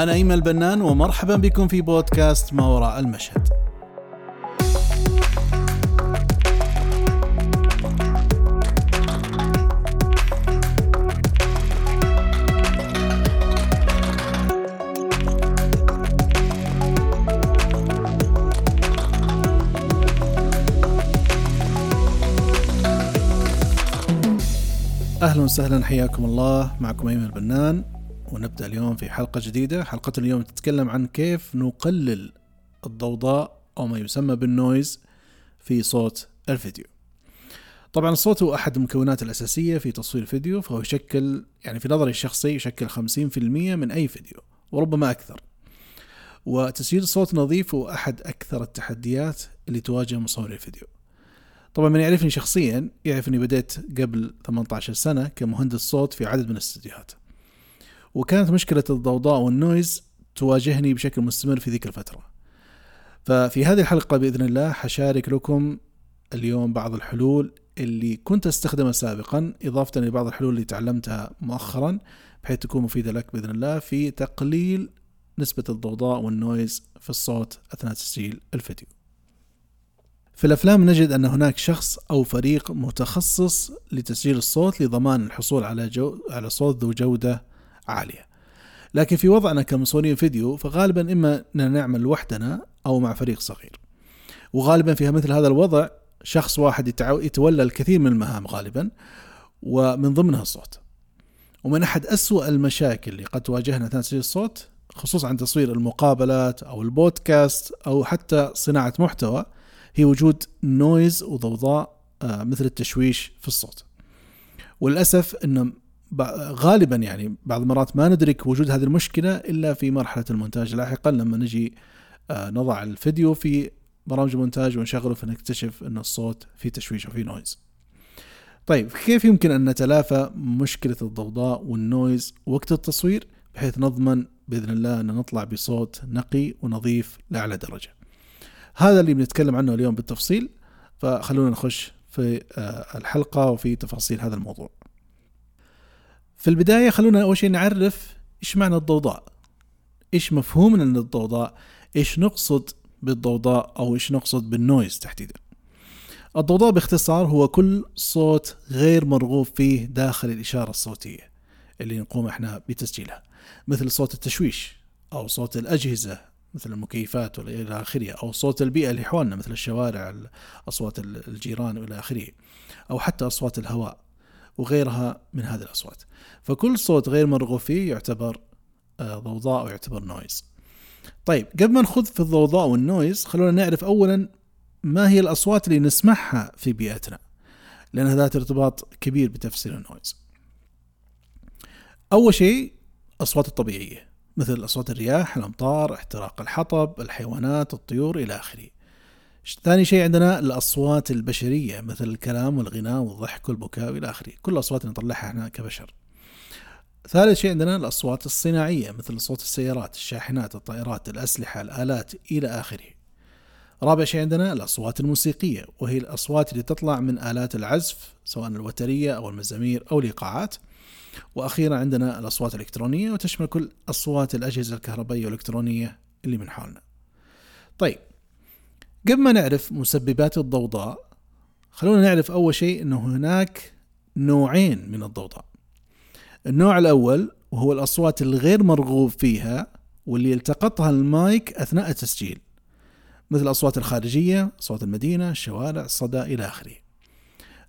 أنا أيمن البنان ومرحبا بكم في بودكاست ما وراء المشهد. أهلا وسهلا حياكم الله. معكم ايمن البنان ونبدأ اليوم في حلقة جديدة. حلقة اليوم تتكلم عن كيف نقلل الضوضاء أو ما يسمى بالنويز في صوت الفيديو. طبعا الصوت هو أحد المكونات الأساسية في تصوير الفيديو فهو يشكل يعني في نظري الشخصي يشكل 50% من أي فيديو وربما أكثر. وتسجيل صوت نظيف هو أحد أكثر التحديات اللي تواجه مصوري الفيديو. طبعا من يعرفني شخصيا يعرف إني بديت قبل 18 سنة كمهندس صوت في عدد من الاستديوهات وكانت مشكلة الضوضاء وال noise تواجهني بشكل مستمر في ذيك الفترة. ففي هذه الحلقة بإذن الله حشارك لكم اليوم بعض الحلول اللي كنت أستخدمها سابقا إضافة لبعض الحلول اللي تعلمتها مؤخرا بحيث تكون مفيدة لك بإذن الله في تقليل نسبة الضوضاء وال noise في الصوت أثناء تسجيل الفيديو. في الأفلام نجد أن هناك شخص أو فريق متخصص لتسجيل الصوت لضمان الحصول على جو على صوت ذو جودة عالية. لكن في وضعنا كمصورين فيديو فغالبا إما أن نعمل وحدنا أو مع فريق صغير. وغالبا في مثل هذا الوضع شخص واحد يتولى الكثير من المهام غالبا ومن ضمنها الصوت. ومن أحد أسوأ المشاكل اللي قد تواجهنا أثناء تسجيل الصوت خصوصا عن تصوير المقابلات أو البودكاست أو حتى صناعة محتوى هي وجود noise وضوضاء مثل التشويش في الصوت وللأسف أنه غالبا يعني بعض المرات ما ندرك وجود هذه المشكلة إلا في مرحلة المونتاج. لاحقا لما نجي نضع الفيديو في برامج المونتاج ونشغله فنكتشف أن الصوت فيه تشويش وفيه noise طيب كيف يمكن أن نتلافى مشكلة الضوضاء وال noise وقت التصوير؟ بحيث نضمن بإذن الله أن نطلع بصوت نقي ونظيف لأعلى درجة. هذا اللي بنتكلم عنه اليوم بالتفصيل فخلونا نخش في الحلقة وفي تفاصيل هذا الموضوع. في البداية خلونا أول شيء نعرف إيش معنى الضوضاء. إيش مفهومنا من الضوضاء؟ إيش نقصد بالضوضاء أو إيش نقصد بالنويز تحديدا؟ الضوضاء باختصار هو كل صوت غير مرغوب فيه داخل الإشارة الصوتية اللي نقوم إحنا بتسجيلها. مثل صوت التشويش أو صوت الأجهزة مثل المكيفات وإلى آخره أو صوت البيئة اللي حولنا مثل الشوارع أصوات الجيران وإلى آخره أو حتى أصوات الهواء. وغيرها من هذه الأصوات. فكل صوت غير مرغوب فيه يعتبر ضوضاء ويعتبر noise طيب قبل ما نخوض في الضوضاء وال noise خلونا نعرف اولا ما هي الأصوات اللي نسمعها في بيئتنا لأن ذات ارتباط كبير بتفسير ال noise أول شيء الأصوات الطبيعية مثل أصوات الرياح، الأمطار، احتراق الحطب، الحيوانات، الطيور إلى آخره. ثاني شيء عندنا الأصوات البشرية مثل الكلام والغناء والضحك والبكاء إلى آخره، كل الأصوات نطلعها إحنا كبشر. ثالث شيء عندنا الأصوات الصناعية مثل صوت السيارات، الشاحنات، الطائرات، الأسلحة، الآلات إلى آخره. رابع شيء عندنا الأصوات الموسيقية وهي الأصوات اللي تطلع من آلات العزف سواء الوترية أو المزامير أو الإيقاعات. وأخيرا عندنا الأصوات الإلكترونية وتشمل كل أصوات الأجهزة الكهربائية والإلكترونية اللي من حولنا. طيب قبل ما نعرف مسببات الضوضاء خلونا نعرف أول شيء إنه هناك نوعين من الضوضاء. النوع الأول وهو الأصوات الغير مرغوب فيها واللي التقطها المايك أثناء التسجيل. مثل الأصوات الخارجية، أصوات المدينة، الشوارع، الصدى إلى آخره.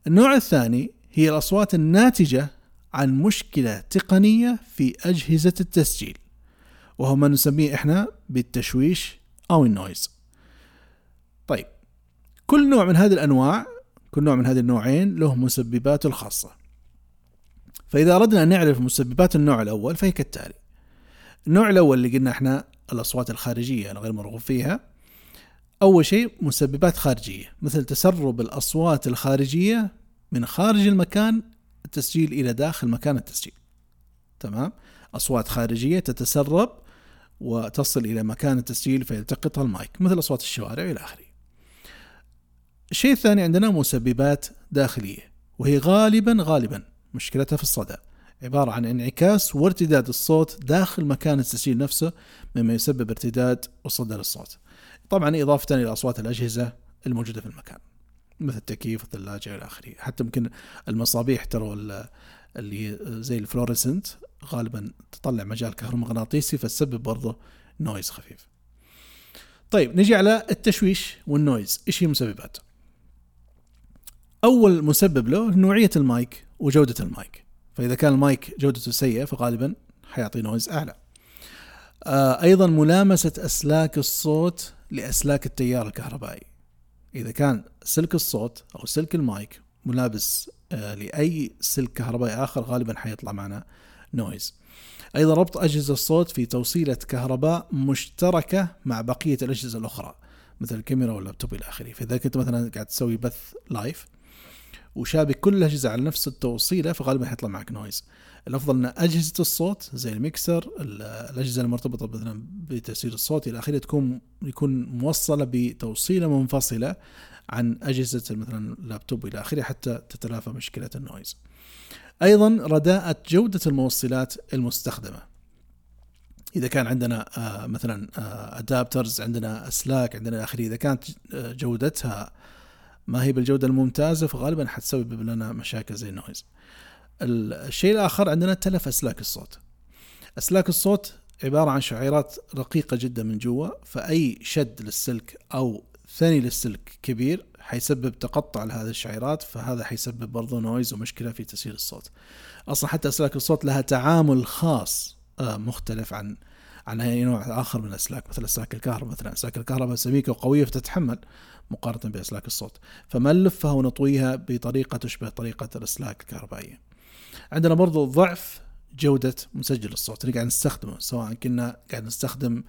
النوع الثاني هي الأصوات الناتجة عن مشكلة تقنية في أجهزة التسجيل وهو ما نسميه إحنا بالتشويش أو النويز طيب كل نوع من هذه الأنواع كل نوع من هذه النوعين له مسبباته الخاصة. فإذا أردنا أن نعرف مسببات النوع الأول فهي كالتالي. النوع الأول اللي قلنا إحنا الأصوات الخارجية الغير مرغوب فيها. أول شيء مسببات خارجية مثل تسرب الأصوات الخارجية من خارج المكان التسجيل إلى داخل مكان التسجيل. تمام؟ أصوات خارجية تتسرب وتصل إلى مكان التسجيل فيلتقطها المايك مثل أصوات الشوارع إلى آخره. الشيء الثاني عندنا مسببات داخلية وهي غالبا غالبا مشكلتها في الصدى. عبارة عن انعكاس وارتداد الصوت داخل مكان التسجيل نفسه مما يسبب ارتداد وصدى للصوت طبعا إضافة إلى أصوات الأجهزة الموجودة في المكان مثل التكييف والثلاجة إلى آخره. حتى ممكن المصابيح ترى اللي زي ال fluorescent غالبا تطلع مجال كهرومغناطيسي فتسبب برضه noise خفيف. طيب نجي على التشويش وال noise إيش هي مسبباته أول مسبب له نوعية المايك وجودة المايك. فإذا كان المايك جودته سيئة فغالبا حيعطي noise أعلى. آه أيضا ملامسة أسلاك الصوت لأسلاك التيار الكهربائي. إذا كان سلك الصوت أو سلك المايك ملابس آه لأي سلك كهربائي آخر غالبا حيطلع معنا noise. أيضا ربط أجهزة الصوت في توصيلة كهرباء مشتركة مع بقية الأجهزة الأخرى مثل الكاميرا واللابتوب إلى آخره. فإذا كنت مثلا قاعد تسوي بث live وشابك كل الأجهزة على نفس التوصيلة فغالبا حيطلع معك noise الأفضل إن أجهزة الصوت زي الميكسر الأجهزة المرتبطة مثلا بتسجيل الصوت إلى آخره تكون يكون موصلة بتوصيلة منفصلة عن أجهزة مثلا اللابتوب إلى آخره حتى تتلافى مشكلة ال noise. أيضا رداءة جودة الموصلات المستخدمة. إذا كان عندنا آه، مثلا adapters آه، عندنا اسلاك عندنا آخره إذا كانت آه، جودتها ما هي بالجودة الممتازة فغالبا حتسبب لنا مشاكل زي ال noise. الشيء الآخر عندنا تلف أسلاك الصوت. أسلاك الصوت عبارة عن شعيرات رقيقة جدا من جوا فأي شد للسلك أو ثني للسلك كبير حيسبب تقطع لهذه الشعيرات فهذا حيسبب برضو noise ومشكلة في تسجيل الصوت. أصلا حتى أسلاك الصوت لها تعامل خاص آه، مختلف عن عن أي نوع آخر من الاسلاك مثل أسلاك الكهرباء مثلا أسلاك الكهرباء سميكه وقويه فتتحمل مقارنة بأسلاك الصوت فما نلفها ونطويها بطريقة تشبه طريقة الأسلاك الكهربائية. عندنا برضو ضعف جودة مسجل الصوت اللي قاعد نستخدمه سواء كنا قاعد نستخدم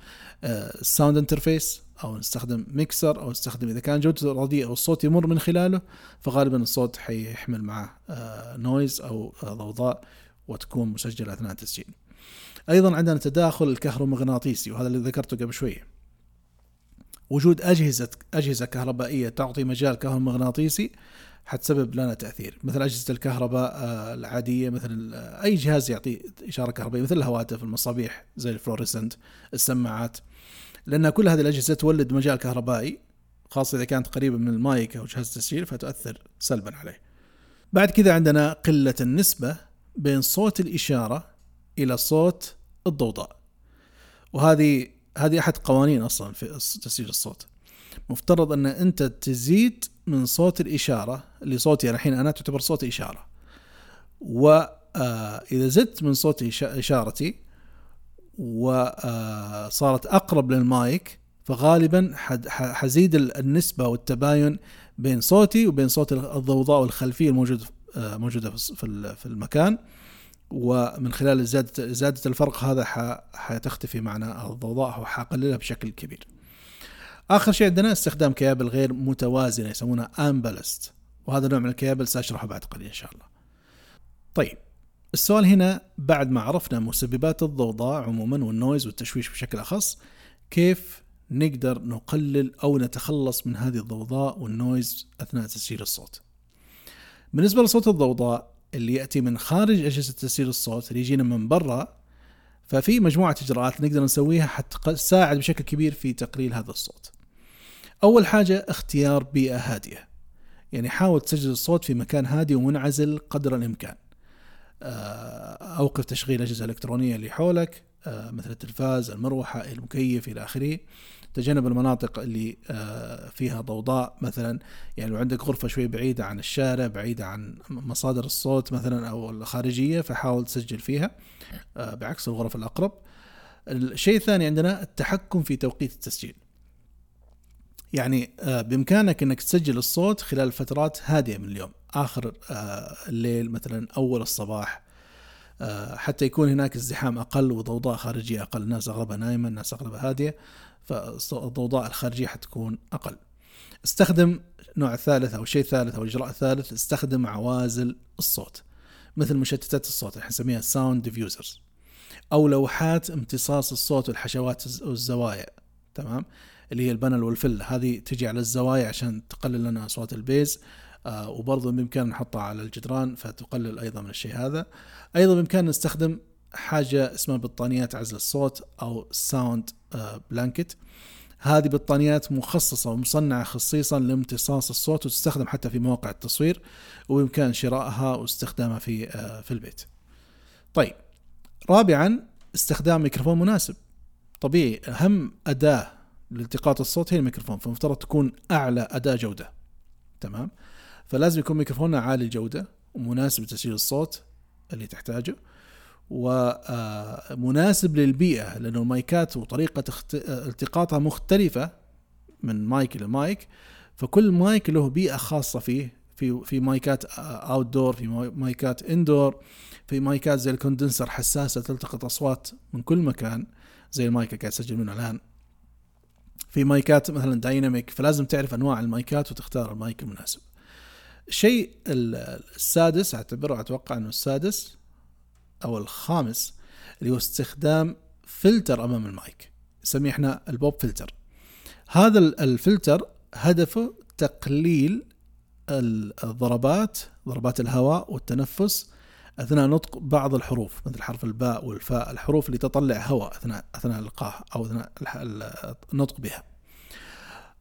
sound interface أو نستخدم ميكسر أو نستخدم إذا كان جودته رديئه والصوت يمر من خلاله فغالبا الصوت حيحمل معه noise آه، أو ضوضاء وتكون مسجلة أثناء التسجيل. أيضا عندنا تداخل الكهرومغناطيسي وهذا اللي ذكرته قبل شوية. وجود أجهزة أجهزة كهربائية تعطي مجال كهرومغناطيسي حتسبب لنا تأثير. مثل أجهزة الكهرباء آه، العادية مثل آه، أي جهاز يعطي إشارة كهربائية مثل الهواتف المصابيح زي ال fluorescent السماعات. لأن كل هذه الأجهزة تولد مجال كهربائي خاصة إذا كانت قريبة من المايك أو جهاز التسجيل فتؤثر سلبا عليه. بعد كذا عندنا قلة النسبة بين صوت الإشارة إلى صوت الضوضاء. وهذه هذه أحد قوانين أصلا في تسجيل الصوت. مفترض أن أنت تزيد من صوت الإشارة اللي صوتي الحين أنا تعتبر صوت إشارة. واذا آه، زدت من صوت إشارتي وصارت آه، أقرب للمايك فغالبا حزيد النسبة والتباين بين صوتي وبين صوت الضوضاء الخلفيه الموجودة آه، موجودة في المكان. ومن خلال زياده زيادة الفرق هذا حتختفي معنا الضوضاء وحقللها بشكل كبير. آخر شيء عندنا استخدام كيابل غير متوازنة يسمونها unbalanced وهذا نوع من الكيابل سأشرحه بعد قليل إن شاء الله. طيب السؤال هنا بعد ما عرفنا مسببات الضوضاء عموما وال noise والتشويش بشكل أخص كيف نقدر نقلل أو نتخلص من هذه الضوضاء والنويز أثناء تسجيل الصوت. بالنسبة لصوت الضوضاء اللي يأتي من خارج أجهزة تسجيل الصوت اللي يجينا من برا ففي مجموعة إجراءات نقدر نسويها حتى تساعد بشكل كبير في تقليل هذا الصوت. أول حاجة اختيار بيئة هادية. يعني حاول تسجل الصوت في مكان هادي ومنعزل قدر الإمكان. آه، أوقف تشغيل الأجهزة الإلكترونية اللي حولك مثل التلفاز، المروحة، المكيف إلى آخره. تجنب المناطق اللي آه، فيها ضوضاء مثلا. يعني لو عندك غرفة شوي بعيدة عن الشارع بعيدة عن مصادر الصوت مثلا أو الخارجية فحاول تسجل فيها آه، بعكس الغرف الأقرب. الشيء الثاني عندنا التحكم في توقيت التسجيل. يعني آه، بإمكانك إنك تسجل الصوت خلال فترات هادية من اليوم. آخر الليل مثلا أول الصباح. حتى يكون هناك ازدحام أقل وضوضاء خارجية أقل. الناس أغلبها نايمة الناس أغلبها هادية فالضوضاء الخارجية حتكون أقل. استخدم نوع ثالث أو شيء ثالث أو إجراء ثالث استخدم عوازل الصوت مثل مشتتات الصوت اللي نسميها sound diffusers أو لوحات امتصاص الصوت والحشوات والزوايا تمام؟ اللي هي ال panel وال foam. هذه تجي على الزوايا عشان تقلل لنا أصوات ال bass. آه وبرضه بإمكاننا نحطها على الجدران فتقلل أيضا من الشيء هذا أيضا بإمكاننا نستخدم حاجة اسمها بطانيات عزل الصوت أو sound blanket هذه بطانيات مخصصة ومصنعة خصيصا لامتصاص الصوت وتستخدم حتى في مواقع التصوير وبإمكان شرائها واستخدامها في آه، في البيت. طيب رابعا استخدام ميكروفون مناسب. طبيعي أهم أداة لالتقاط الصوت هي الميكروفون فمفترض تكون أعلى أداة جودة. تمام؟ فلازم يكون ميكروفوننا عالي الجودة ومناسب لتسجيل الصوت اللي تحتاجه. ومناسب للبيئة لأنه المايكات وطريقة التقاطها مختلفة من مايك إلى مايك فكل مايك له بيئة خاصة فيه في في مايكات outdoor في مايكات indoor في مايكات زي ال condenser حساسة تلتقط أصوات من كل مكان زي المايك اللي قاعد أسجل منه الآن في مايكات مثلا dynamic فلازم تعرف أنواع المايكات وتختار المايك المناسب الشيء السادس أعتبره أتوقع إنه السادس أو الخامس اللي هو استخدام فلتر أمام المايك نسميه إحنا ال pop filter هذا الفلتر هدفه تقليل الضربات ضربات الهواء والتنفس أثناء نطق بعض الحروف مثل حرف الباء والفاء الحروف اللي تطلع هواء اثناء أثناء القاها أو أثناء النطق بها.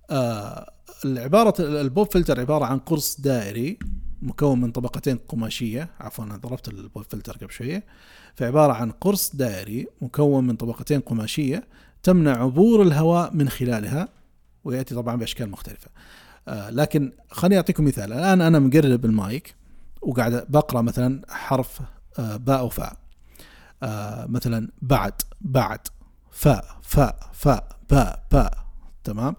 آه العبارة ال pop filter عبارة عن قرص دائري مكون من طبقتين قماشية. عفوا أنا ضربت ال pop filter قبل شوية. فعبارة عن قرص دائري مكون من طبقتين قماشية تمنع عبور الهواء من خلالها ويأتي طبعا بأشكال مختلفة. آه لكن خليني أعطيكم مثال. الآن أنا مقرب المايك وقاعد بقرأ مثلا حرف آه باء وفاء آه مثلا بعد بعد فاء فاء فاء باء باء. تمام؟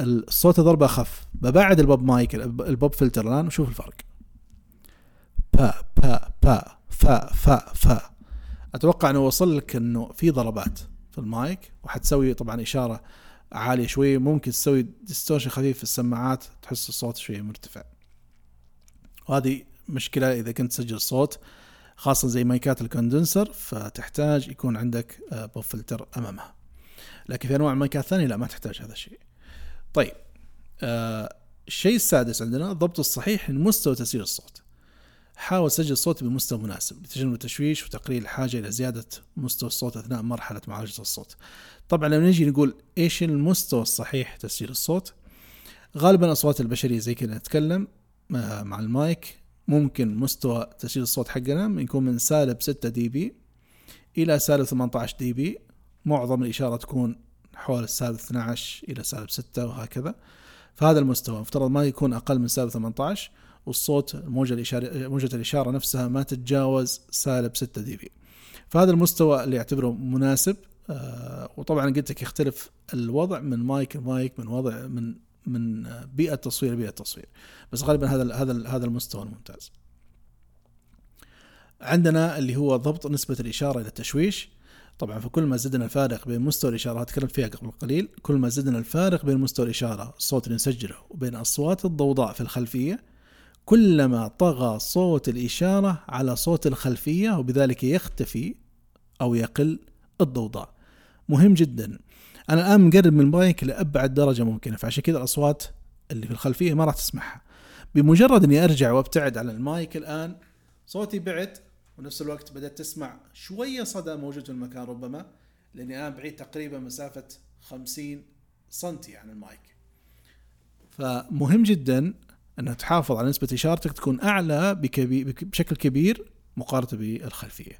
الصوت ضربة أخف ببعد البوب مايك ال pop filter الآن وشوف الفرق. با با با فا فا فا أتوقع أنه وصل لك أنه في ضربات في المايك وحتسوي طبعا إشارة عالية شوي. ممكن تسوي distortion خفيف في السماعات تحس الصوت شوي مرتفع. وهذه مشكلة إذا كنت تسجل صوت خاصة زي مايكات ال condenser فتحتاج يكون عندك pop filter أمامها. لكن في أنواع المايكات الثانية لا ما تحتاج هذا الشيء. طيب آه الشيء السادس عندنا الضبط الصحيح لمستوى تسجيل الصوت. حاول سجل الصوت بمستوى مناسب لتجنب التشويش وتقليل الحاجة إلى زيادة مستوى الصوت أثناء مرحلة معالجة الصوت. طبعا لما نجي نقول إيش المستوى الصحيح تسجيل الصوت غالبا أصوات البشرية زي كذا نتكلم آه، مع المايك ممكن مستوى تسجيل الصوت حقنا يكون من سالب 6 dB إلى سالب 18 dB معظم الإشارة تكون حول السالب 12 إلى سالب 6 وهكذا. فهذا المستوى. مفترض ما يكون أقل من سالب 18 والصوت الموجة الإشارة موجة الإشارة نفسها ما تتجاوز سالب 6 dB فهذا المستوى اللي يعتبره مناسب آه وطبعا قلت لك يختلف الوضع من مايك لمايك من وضع من من بيئة تصوير لبيئة تصوير بس غالبا هذا هذا هذا المستوى الممتاز. عندنا اللي هو ضبط نسبة الإشارة إلى التشويش. طبعا فكل ما زدنا الفارق بين مستوى الإشارة تكلمت فيها قبل قليل كل ما زدنا الفارق بين مستوى الإشارة الصوت اللي نسجله وبين أصوات الضوضاء في الخلفية كلما طغى صوت الإشارة على صوت الخلفية وبذلك يختفي أو يقل الضوضاء. مهم جدا. أنا الآن مقرب من المايك لأبعد درجة ممكنة فعشان كذا الأصوات اللي في الخلفية ما راح تسمعها. بمجرد أني أرجع وأبتعد عن المايك الآن صوتي بعد ونفس الوقت بدأت تسمع شوية صدى موجود في المكان ربما لأني أنا بعيد تقريبا مسافة 50 سنتي عن المايك. فمهم جدا أن تحافظ على نسبة إشارتك تكون أعلى بشكل كبير مقارنة بالخلفية.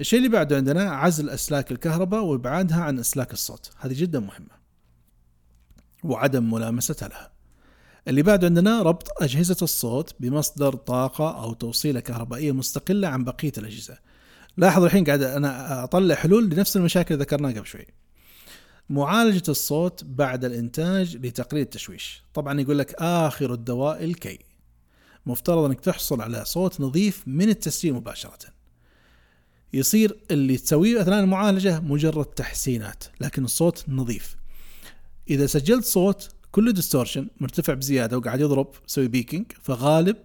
الشيء اللي بعده عندنا عزل أسلاك الكهرباء وإبعادها عن أسلاك الصوت. هذه جدا مهمة. وعدم ملامستها لها. اللي بعد عندنا ربط أجهزة الصوت بمصدر طاقة أو توصيلة كهربائية مستقلة عن بقية الأجهزة. لاحظ الحين قاعد أنا أطلع حلول لنفس المشاكل اللي ذكرناها قبل شوي. معالجة الصوت بعد الإنتاج لتقليل التشويش. طبعا يقول لك آخر الدواء الكي. مفترض أنك تحصل على صوت نظيف من التسجيل مباشرة. يصير اللي تسويه أثناء المعالجة مجرد تحسينات لكن الصوت نظيف. إذا سجلت صوت كله distortion مرتفع بزيادة وقاعد يضرب يسوي peaking فغالب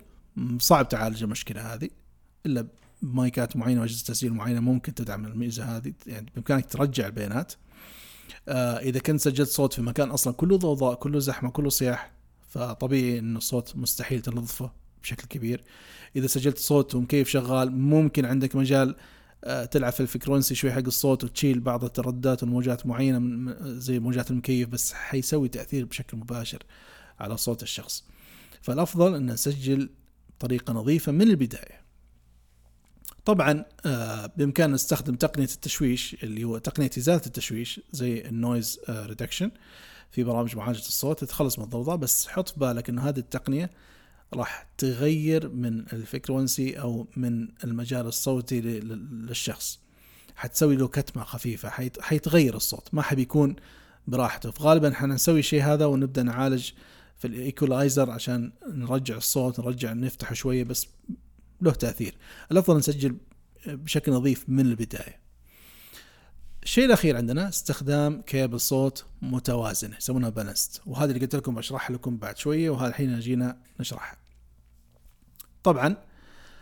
صعب تعالج المشكلة هذه. إلا بمايكات معينة وأجهزة تسجيل معينة ممكن تدعم الميزة هذه يعني بإمكانك ترجع البيانات. آه إذا كنت سجلت صوت في مكان أصلا كله ضوضاء كله زحمة كله صياح فطبيعي إن الصوت مستحيل تنظفه بشكل كبير. إذا سجلت صوت ومكيف شغال ممكن عندك مجال تلعب في ال frequency شوي حق الصوت وتشيل بعض الترددات والموجات معينة زي موجات المكيف بس حيسوي تأثير بشكل مباشر على صوت الشخص. فالأفضل أن نسجل بطريقه نظيفة من البداية. طبعا آه، بإمكاننا نستخدم تقنية التشويش اللي هو تقنية إزالة التشويش زي ال noise reduction في برامج معالجة الصوت. تتخلص من الضوضاء بس حط في بالك إنه هذه التقنية راح تغير من ال frequency أو من المجال الصوتي للشخص. حتسوي له كتمة خفيفة حيتغير الصوت ما حيكون براحته. فغالبا حنسوي الشيء هذا ونبدأ نعالج في ال equalizer عشان نرجع الصوت نرجع نفتحه شوية بس له تأثير. الأفضل نسجل بشكل نظيف من البداية. الشيء الأخير عندنا استخدام كيبل صوت متوازنه يسمونها balanced. وهذه اللي قلت لكم بشرحها لكم بعد شوية وهذا الحين جينا نشرحها طبعا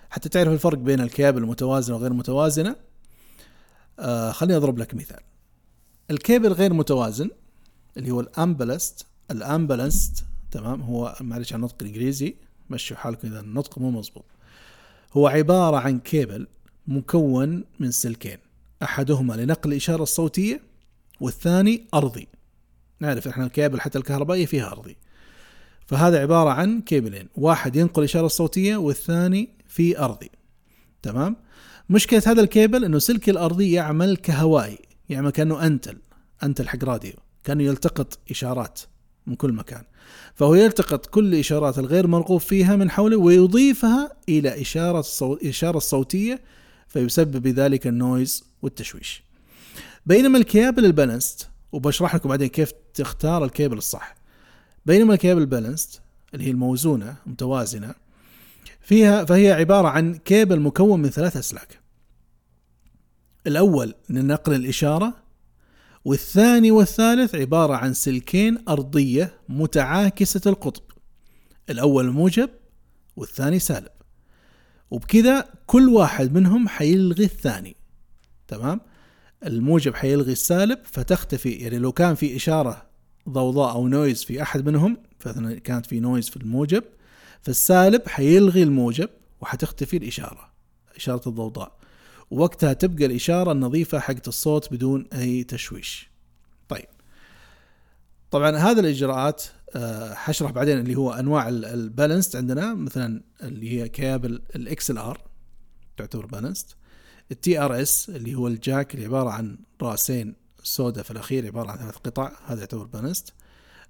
حتى تعرف الفرق بين الكيبل المتوازنه وغير متوازنة. آه خليني أضرب لك مثال. الكيبل غير متوازن اللي هو ال unbalanced ال unbalanced تمام هو معلش عن النطق الإنجليزي مشوا حالكم إذا النطق مو مضبوط. هو عبارة عن كيبل مكون من سلكين أحدهما لنقل الإشارة الصوتية والثاني أرضي. نعرف إحنا الكيبل حتى الكهربائية فيها أرضي. فهذا عبارة عن كيبلين. واحد ينقل الإشارة الصوتية والثاني في أرضي. تمام؟ مشكلة هذا الكيبل أنه سلك الأرضي يعمل كهوائي يعمل كأنه أنتل أنتل حق راديو كأنه يلتقط إشارات من كل مكان. فهو يلتقط كل الإشارات الغير مرغوب فيها من حوله ويضيفها إلى إشارة الإشارة الصوتية فيسبب بذلك ال noise والتشويش. بينما الكيبل ال balanced وبشرح لكم بعدين كيف تختار الكيبل الصح. بينما الكيبل balanced اللي هي الموزونة متوازنة فيها فهي عبارة عن كيبل مكون من ثلاث أسلاك. الأول لنقل الإشارة والثاني والثالث عبارة عن سلكين أرضية متعاكسة القطب. الأول موجب والثاني سالب. وبكذا كل واحد منهم حيلغي الثاني. تمام؟ الموجب حيلغي السالب فتختفي. يعني لو كان في إشارة ضوضاء أو noise في أحد منهم فمثلا كانت في noise في الموجب فالسالب حيلغي الموجب وحتختفي الإشارة إشارة الضوضاء. ووقتها تبقى الإشارة النظيفة حقت الصوت بدون أي تشويش. طيب. طبعا هذه الإجراءات آه، حشرح بعدين اللي هو أنواع ال balanced عندنا مثلا اللي هي كابل ال XLR تعتبر balanced ال TRS اللي هو ال jack اللي عبارة عن رأسين السوداء في الأخير عبارة عن ثلاث قطع هذا يعتبر balanced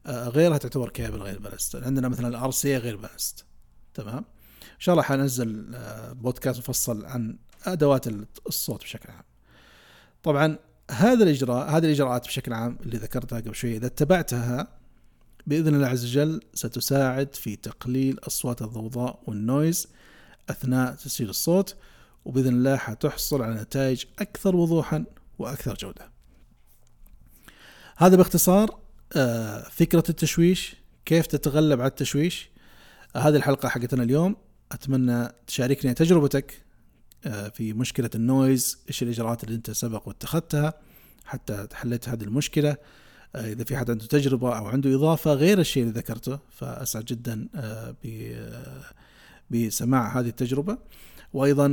آه، غيرها تعتبر كيبل غير balanced عندنا مثلا ال RCA غير balanced تمام؟ إن شاء الله حنزل آه، بودكاست مفصل عن أدوات الصوت بشكل عام. طبعا هذا الإجراء هذه الإجراءات بشكل عام اللي ذكرتها قبل شوي إذا اتبعتها بإذن الله عز وجل ستساعد في تقليل أصوات الضوضاء والنويز أثناء تسجيل الصوت وبإذن الله حتحصل على نتائج أكثر وضوحا وأكثر جودة. هذا باختصار آه، فكرة التشويش كيف تتغلب على التشويش. هذه الحلقة حقتنا اليوم. أتمنى تشاركني تجربتك آه، في مشكلة النويز إيش الإجراءات اللي أنت سبق واتخذتها حتى حليت هذه المشكلة. آه، إذا في حد عنده تجربة أو عنده إضافة غير الشيء اللي ذكرته فأسعد جدا بسماع هذه التجربة. وأيضا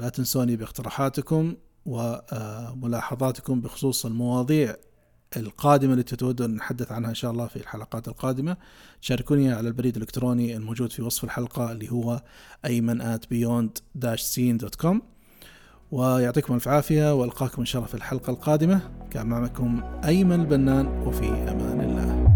لا تنسوني باقتراحاتكم وملاحظاتكم بخصوص المواضيع القادمة التي تودون نتحدث عنها إن شاء الله في الحلقات القادمة. شاركوني على البريد الإلكتروني الموجود في وصف الحلقة اللي هو أيمن at beyond-scene.com ويعطيكم ألف عافية وألقاكم إن شاء الله في الحلقة القادمة. كان معكم أيمن البنان وفي أمان الله.